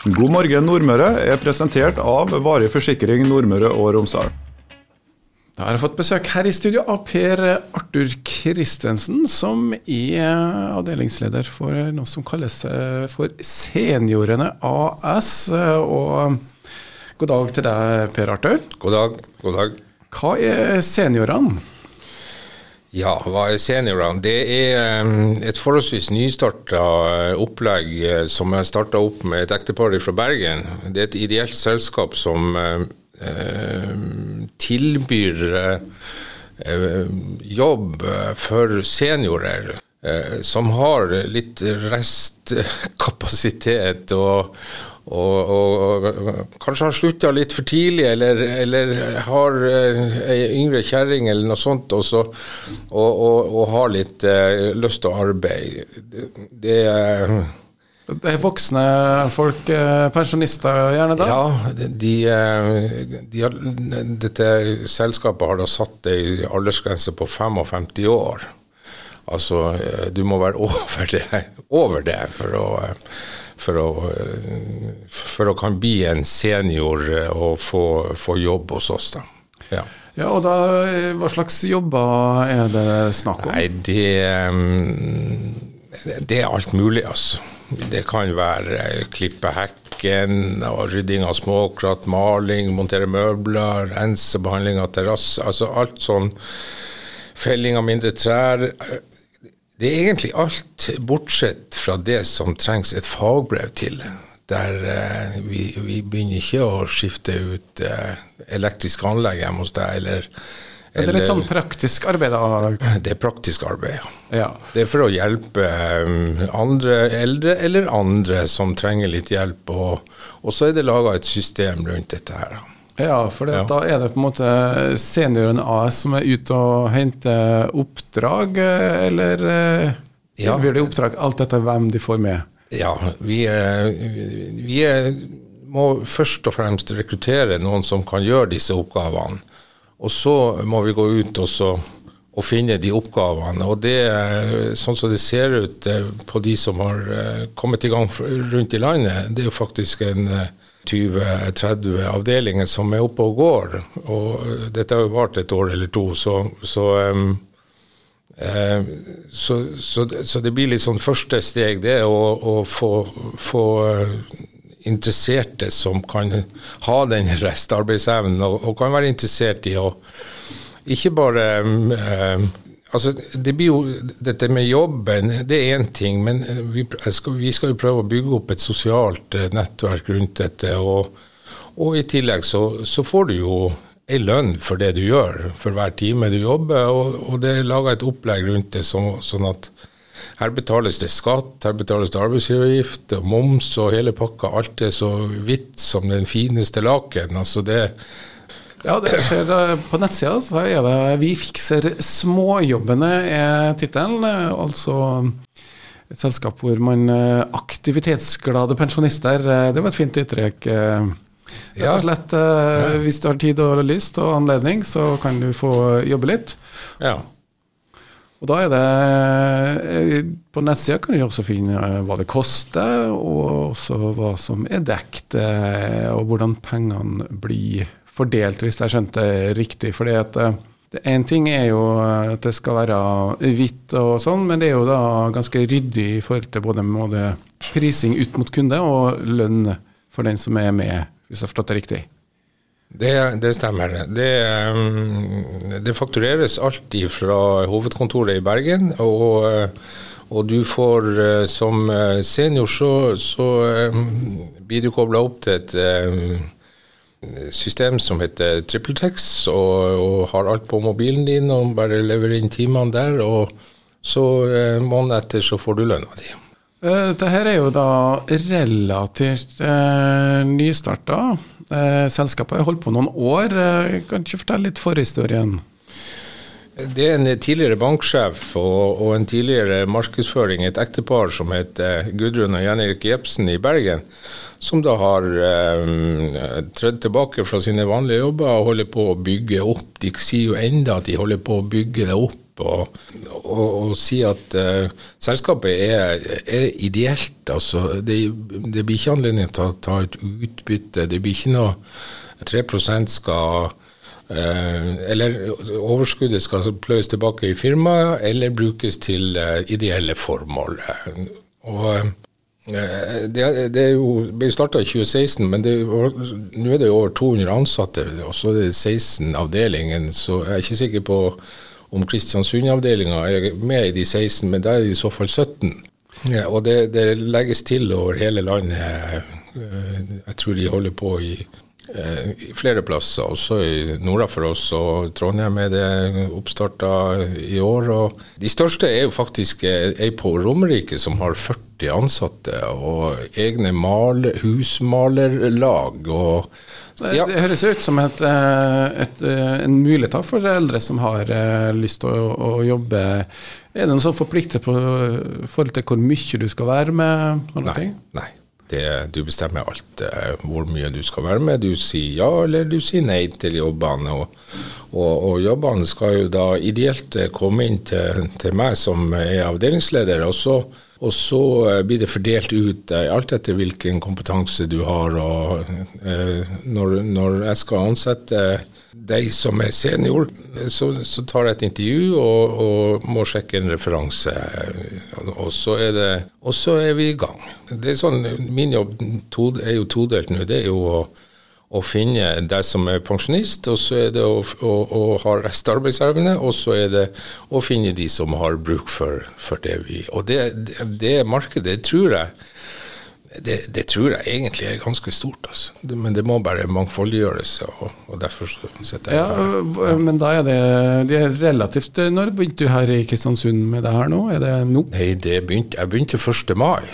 God morgen Nordmøre er presentert av Varig forsikring Nordmøre og Romsdal. Da har jeg fått besøk her i studio av Per Arthur Christensen, som er avdelingsleder for noe som kalles eh, for Seniorene AS. Og god dag til deg, Per Arthur. God dag. God dag. Hva er seniorene? Ja, hva er seniorene? Det er um, et forholdsvis nystarta opplegg eh, som er starta opp med et ektepar fra Bergen. Det er et ideelt selskap som tilbyr jobb for seniorer. Som har litt restkapasitet og, og, og, og kanskje har slutta litt for tidlig, eller, eller har ei yngre kjerring eller noe sånt, også, og, og, har litt eh, lyst til å arbeide. Det, det uh, det er voksne folk, pensjonister gjerne da? Ja, de, de har, dette selskapet har da satt ei aldersgrense på 55 år. Altså, du må være over det, over det for å for å, for å kan bli en senior og få, få jobb hos oss. da. Ja. ja, og da, Hva slags jobber er det snakk om? Nei, det, mm, det er alt mulig, altså. Det kan være klippe hekken, rydding av småkratt, maling, montere møbler, rense, behandling av terrasse. Altså alt sånn. Felling av mindre trær. Det er egentlig alt, bortsett fra det som trengs et fagbrev til. Der eh, vi, vi, begynner ikke å skifte ut eh, elektriske anlegg hjemme hos deg, eller, eller Det er litt sånn praktisk arbeid? da? Det er praktisk arbeid, ja. Det er for å hjelpe um, andre eldre eller andre som trenger litt hjelp. Og, og så er det laga et system rundt dette her. Ja, for det, ja. da er det på en måte senioren AS som er ute og henter oppdrag, eller eh, ja. blir det oppdrag alt etter hvem de får med? Ja, vi, vi må først og fremst rekruttere noen som kan gjøre disse oppgavene. Og så må vi gå ut og, så, og finne de oppgavene. Og det, sånn som det ser ut eh, på de som har eh, kommet i gang rundt i landet, det er jo faktisk en 20-30 avdelinger som er oppe og går. Og dette har jo vart et år eller to, så, så, um, uh, så, så det blir litt sånn første steg, det å, å få, få uh, interesserte som kan ha den restarbeidsevnen, og, og, kan være interessert i å ikke bare um, uh, Altså, det blir jo, Dette med jobben det er én ting, men vi skal, vi skal, jo prøve å bygge opp et sosialt eh, nettverk rundt dette. Og, og i tillegg så, så, får du jo ei lønn for det du gjør, for hver time du jobber. Og, og det er laga et opplegg rundt det så, sånn at her betales det skatt, her betales det arbeidsgiveravgift moms og hele pakka. Alt er så hvitt som den fineste laken. altså det ja, det skjer eh, på nettsida. Så er det 'Vi fikser småjobbene' er tittelen. Altså et selskap hvor man eh, Aktivitetsglade pensjonister. Eh, det var et fint uttrykk. Rett og slett. Hvis du har tid og lyst og anledning, så kan du få jobbe litt. Ja. Og da er det På nettsida kan du også finne hva det koster, og også hva som er dekt, og hvordan pengene blir fordelt, hvis jeg skjønte riktig. fordi at Én eh, ting er jo at det skal være hvitt og sånn, men det er jo da ganske ryddig i forhold til både, både prising ut mot kunde og lønn for den som er med, hvis jeg har forstått det riktig. Det, det stemmer. Det, mm, det, faktureres alltid fra hovedkontoret i Bergen. Og, og du får eh, som senior så, så blir du kobla opp til et system som heter TrippelTex, og, og, har alt på mobilen din og bare leverer inn timene der. Og så eh, måneden etter så får du lønna di. Uh, Dette er jo da relativt eh, nystarta. Eh, selskapet har holdt på noen år. Uh, kan du ikke fortelle litt forhistorien? Det er en tidligere banksjef og, og en tidligere markedsføring, et ektepar som heter Gudrun og Jan Erik Jepsen i Bergen som da har um, trødd tilbake fra sine vanlige jobber og holder på å bygge opp. De sier jo enda at de holder på å bygge det opp og, og, og si at uh, selskapet er, er, ideelt. Altså, det, det, blir ikke anledning til å ta et utbytte. Det blir ikke noe 3 skal Eller overskuddet skal pløyes tilbake i firmaet, eller brukes til uh, ideelle formål. Og Eh, det, det jo, ble starta i 2016, men nå er det jo over 200 ansatte, og så er det 16 avdelinger. Så jeg er ikke sikker på om Kristiansund-avdelinga er med i de 16, men da er det i så fall 17. Ja, og det, det legges til over hele landet. Eh, jeg tror de holder på i Eh, flere plasser, også i norda for oss. og Trondheim er det oppstarta i år. og De største er jo faktisk ei eh, på Romerike som har 40 ansatte, og egne mal, husmalerlag. og ja. Det høres ut som et, eh, et, en mulighet for eldre som har lyst til å, å jobbe. Er det noen sånn forpliktet på forhold til hvor mye du skal være med? Nei, nei, det, du bestemmer alt, eh, hvor mye du skal være med. Du sier ja eller du sier nei til jobbene. Og, og, og jobbene skal jo da ideelt eh, komme inn til, til meg som er avdelingsleder. og så og så eh, blir det fordelt ut alt etter hvilken kompetanse du har. og når, når jeg skal ansette deg som er senior, så, så tar jeg et intervju og, og, må sjekke en referanse. Og så, er det, og så er vi i gang. Det er sånn, Min jobb er jo todelt nå. Det er jo å, å finne deg som er pensjonist, og så er det å, å, å ha restarbeidsevne, og så er det å finne de som har bruk for, for det vi Og det, det, det markedet tror jeg det, det, tror jeg egentlig er ganske stort. Altså. Det, men det må bare mangfoldiggjøres. Og, og derfor setter jeg ja, her. Men da er det, det er relativt Når begynte du her i Kristiansund med det her nå? Er det nå? Nei, det begynte, jeg begynte 1. mai.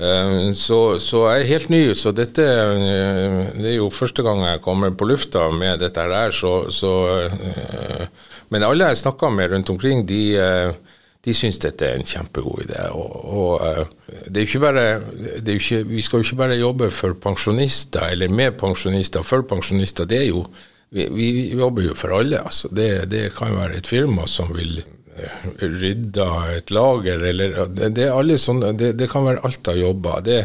Eh, så, så, jeg er helt ny, så dette eh, det er jo første gang jeg kommer på lufta med dette her. Så, så, eh, men alle jeg snakker med rundt omkring, de de syns dette er en kjempegod idé. Og, og det er ikke bare, er ikke, vi skal jo ikke bare jobbe for pensjonister, eller med pensjonister, for pensjonister. Det er jo, vi, vi jobber jo for alle. Altså. Det, det kan være et firma som vil rydda et lager, eller Det, sånne, det, det kan være alt av jobber. Det,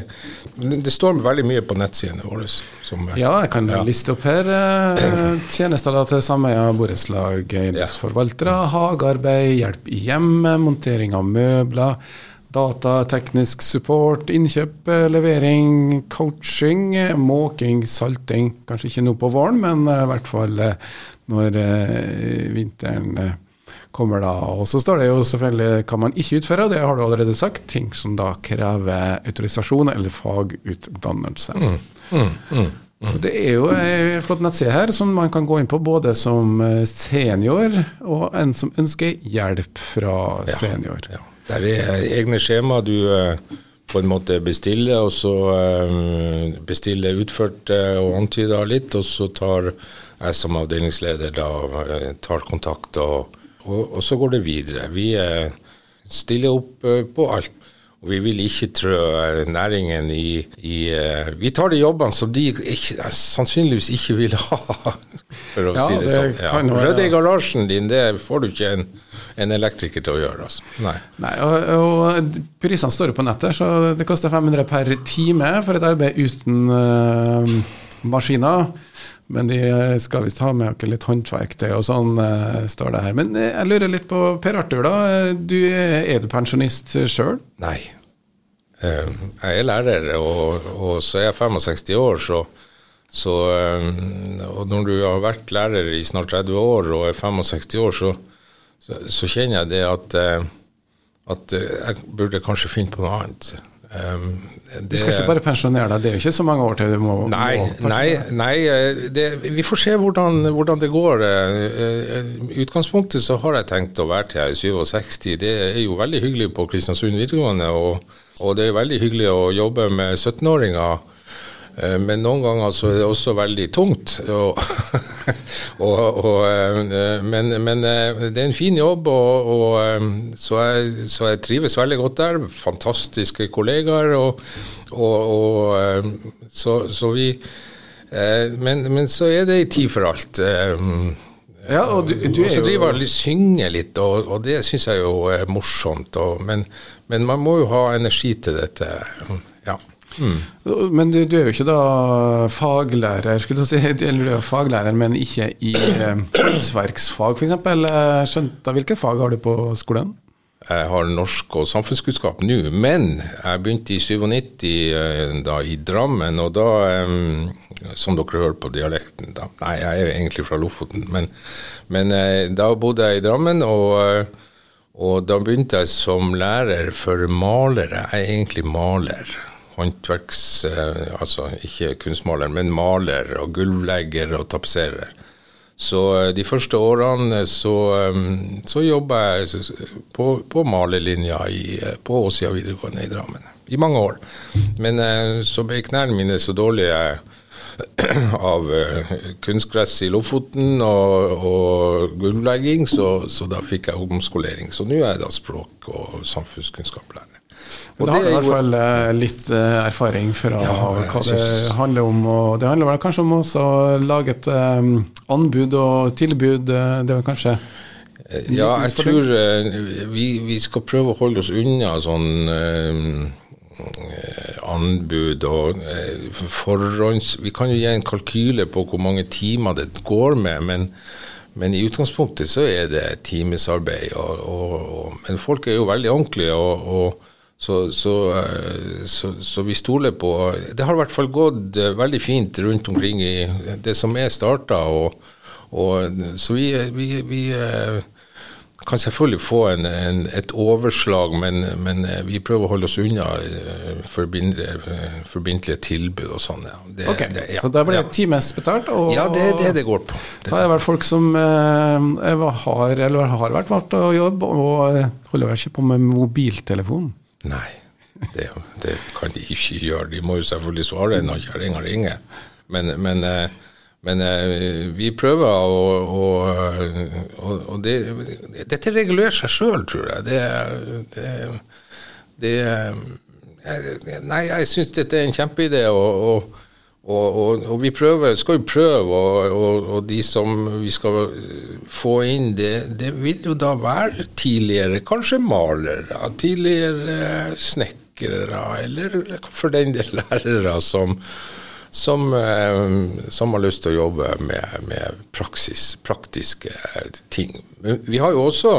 det, står veldig mye på nettsidene våre. Som, ja, jeg kan ja. liste opp her. Eh, tjenester til sameie borettslag, eiendomsforvaltere, ja. hagearbeid, hjelp i hjemmet, montering av møbler. Data, teknisk support, innkjøp, eh, levering, coaching, måking, salting. Kanskje ikke nå på våren, men eh, i hvert fall når vinteren kommer da. Og så står det jo selvfølgelig hva man ikke utfører, det har du allerede sagt. Ting som da krever autorisasjon eller fagutdannelse. Mm, mm, mm, mm. så det er jo ei flott nettside her som man kan gå inn på både som eh, senior og en som ønsker hjelp fra senior. Ja, ja. Der er egne skjema du eh, på en måte bestiller, og så eh, bestiller utført og antyder litt, og så tar jeg som avdelingsleder da tar kontakt og og, og, så går det videre. Vi eh, stiller opp eh, på alt. Og vi vil ikke trø næringen i, i Vi tar de jobbene som de ikke, sannsynligvis ikke vil ha, for å ja, si det, det sånn. Ja. Rydde i garasjen din, det får du ikke en, en elektriker til å gjøre. Altså. Nei. Nei og, og, Prisene står på nettet, så det koster 500 per time for et arbeid uten uh, maskiner. Men de skal visst ha med oss litt håndverktøy og sånn, uh, står det her. Men uh, jeg lurer litt på Per Arthur, da. Du, er du pensjonist sjøl? Nei. Jeg er lærer, og, og, så er jeg 65 år, så, så Og når du har vært lærer i snart 30 år og er 65 år, så, så, så kjenner jeg det at, at jeg burde kanskje finne på noe annet. Um, du skal ikke bare pensjonere deg, det er jo ikke så mange år til du må Nei, må nei, nei eh, det, vi får se hvordan, hvordan, det går. Eh, eh, utgangspunktet så har jeg tenkt å være til jeg er 67. Det er jo veldig hyggelig på Kristiansund videregående, og, og det er veldig hyggelig å jobbe med 17-åringer Eh, men noen ganger så er det også veldig tungt. Og, og, og, eh, men, men, eh, det er en fin jobb, og, så jeg, så, jeg, trives veldig godt der. Fantastiske kollegaer. og, så, så, vi men, men, så er det en tid for alt. Ja, og du, du så driver jeg og synger litt, og, det syns jeg jo er morsomt. Og, men, men man må jo ha energi til dette. Mm. Men du, du er jo ikke da faglærer, skulle du si, eller du er faglærer, men ikke i eh, håndverksfag f.eks. Skjønt da, hvilke fag har du på skolen? Jeg har norsk og samfunnskunnskap nå, men jeg begynte i 97 eh, da i Drammen, og da eh, Som dere hører på dialekten, da. Nei, jeg er egentlig fra Lofoten, men, men eh, da bodde jeg i Drammen, og, eh, og da begynte jeg som lærer for malere. Jeg er egentlig maler. Håndverks... eh, Altså ikke kunstmaler, men maler og gulvlegger og tapetserer. Så eh, de første årene så, eh, så jobba jeg på, på eh, på Åsia videregående i Drammen. I mange år. Men så ble knærne mine så dårlige av kunstgress i Lofoten og, og gulvlegging, så, så da fikk jeg omskolering. Så nå er jeg da språk- og samfunnskunnskapslærer. Og det har du i er hvert fall eh, litt eh, erfaring fra Ja, hva det synes- handler om. Og det handler vel kanskje om også å lage et um, anbud og tilbud. det vel kanskje Ja, jeg tror vi, vi skal prøve å holde oss unna sånn eh, anbud og forhånds... Vi kan jo gi en kalkyle på hvor mange timer det går med, men, men i utgangspunktet så er det timesarbeid. Og, og, og, men folk er jo veldig ordentlige, og så, så, eh, så, så vi stoler på Det har i hvert fall gått eh, veldig fint rundt omkring i det som er starta. Og, og, så vi, vi, vi eh, kan selvfølgelig få en, en, et overslag, men, men eh, vi prøver å holde oss unna eh, forbindelige tilbud og sånn. Ja. Det- Ok, det- ja, Så da blir ja. times betalt? Og, Ja, det er det det går på. Det, Da er det vel folk som eh, har, eller har vært valgt å jobbe, og eh, holder ikke på med mobiltelefon? Nei, det, det kan de ikke gjøre. De må jo selvfølgelig svare når kjerringa ringer. Men, men, eh, men eh, vi prøver og, å og det, Dette regulerer seg sjøl, tror jeg. Det, det, det Nei, jeg syns dette er en kjempeidé. og, og og, og, og vi prøver, skal jo prøve, og, og, de som vi skal få inn, det, det vil jo da være tidligere kanskje malere, tidligere snekkere, eller for den del lærere som, som, eh, som har lyst til å jobbe med, med praksis, praktiske ting. Men vi har jo også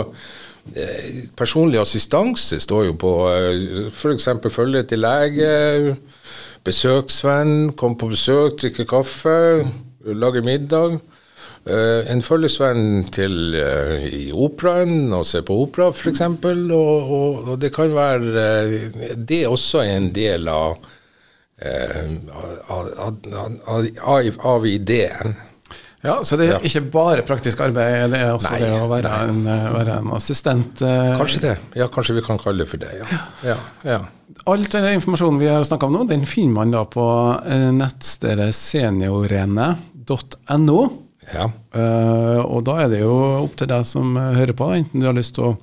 eh, Personlig assistanse står jo på f.eks. følge til lege besøksvenn, komme på besøk, drikke kaffe, lage middag. Uh, en følgesvenn til uh, i operaen og se på opera, f.eks. Og, og, og det kan være uh, Det også er en del av, av, av, av ideen. Ja, Så det er Ja. ikke bare praktisk arbeid, det er også Nei, det å være, en, eh, være en assistent. eh, Kanskje det. Ja, kanskje vi kan kalle det for det. Ja. ja, ja. Alt den informasjonen vi har snakka om nå, den finner man da på eh, nettstedet seniorene.no. ja. Uh, og da er det jo opp til deg som hører på, enten du har lyst til å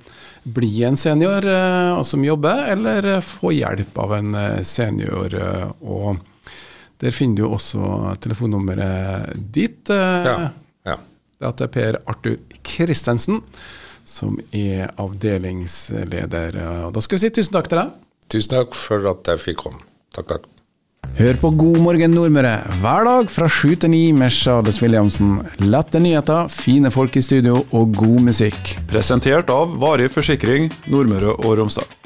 bli en senior uh, som jobber, eller få hjelp av en senior. Uh, og der finner du også telefonnummeret ditt. eh, ja. ja. Det er Per Arthur Christensen, som er avdelingsleder. Og Da skal vi si tusen takk til deg. Tusen takk for at jeg fikk komme. Takk, takk. Hør på God morgen Nordmøre hver dag fra sju til ni med Charles Williamsen. Lette nyheter, fine folk i studio og god musikk. Presentert av Varig forsikring Nordmøre og Romsdal.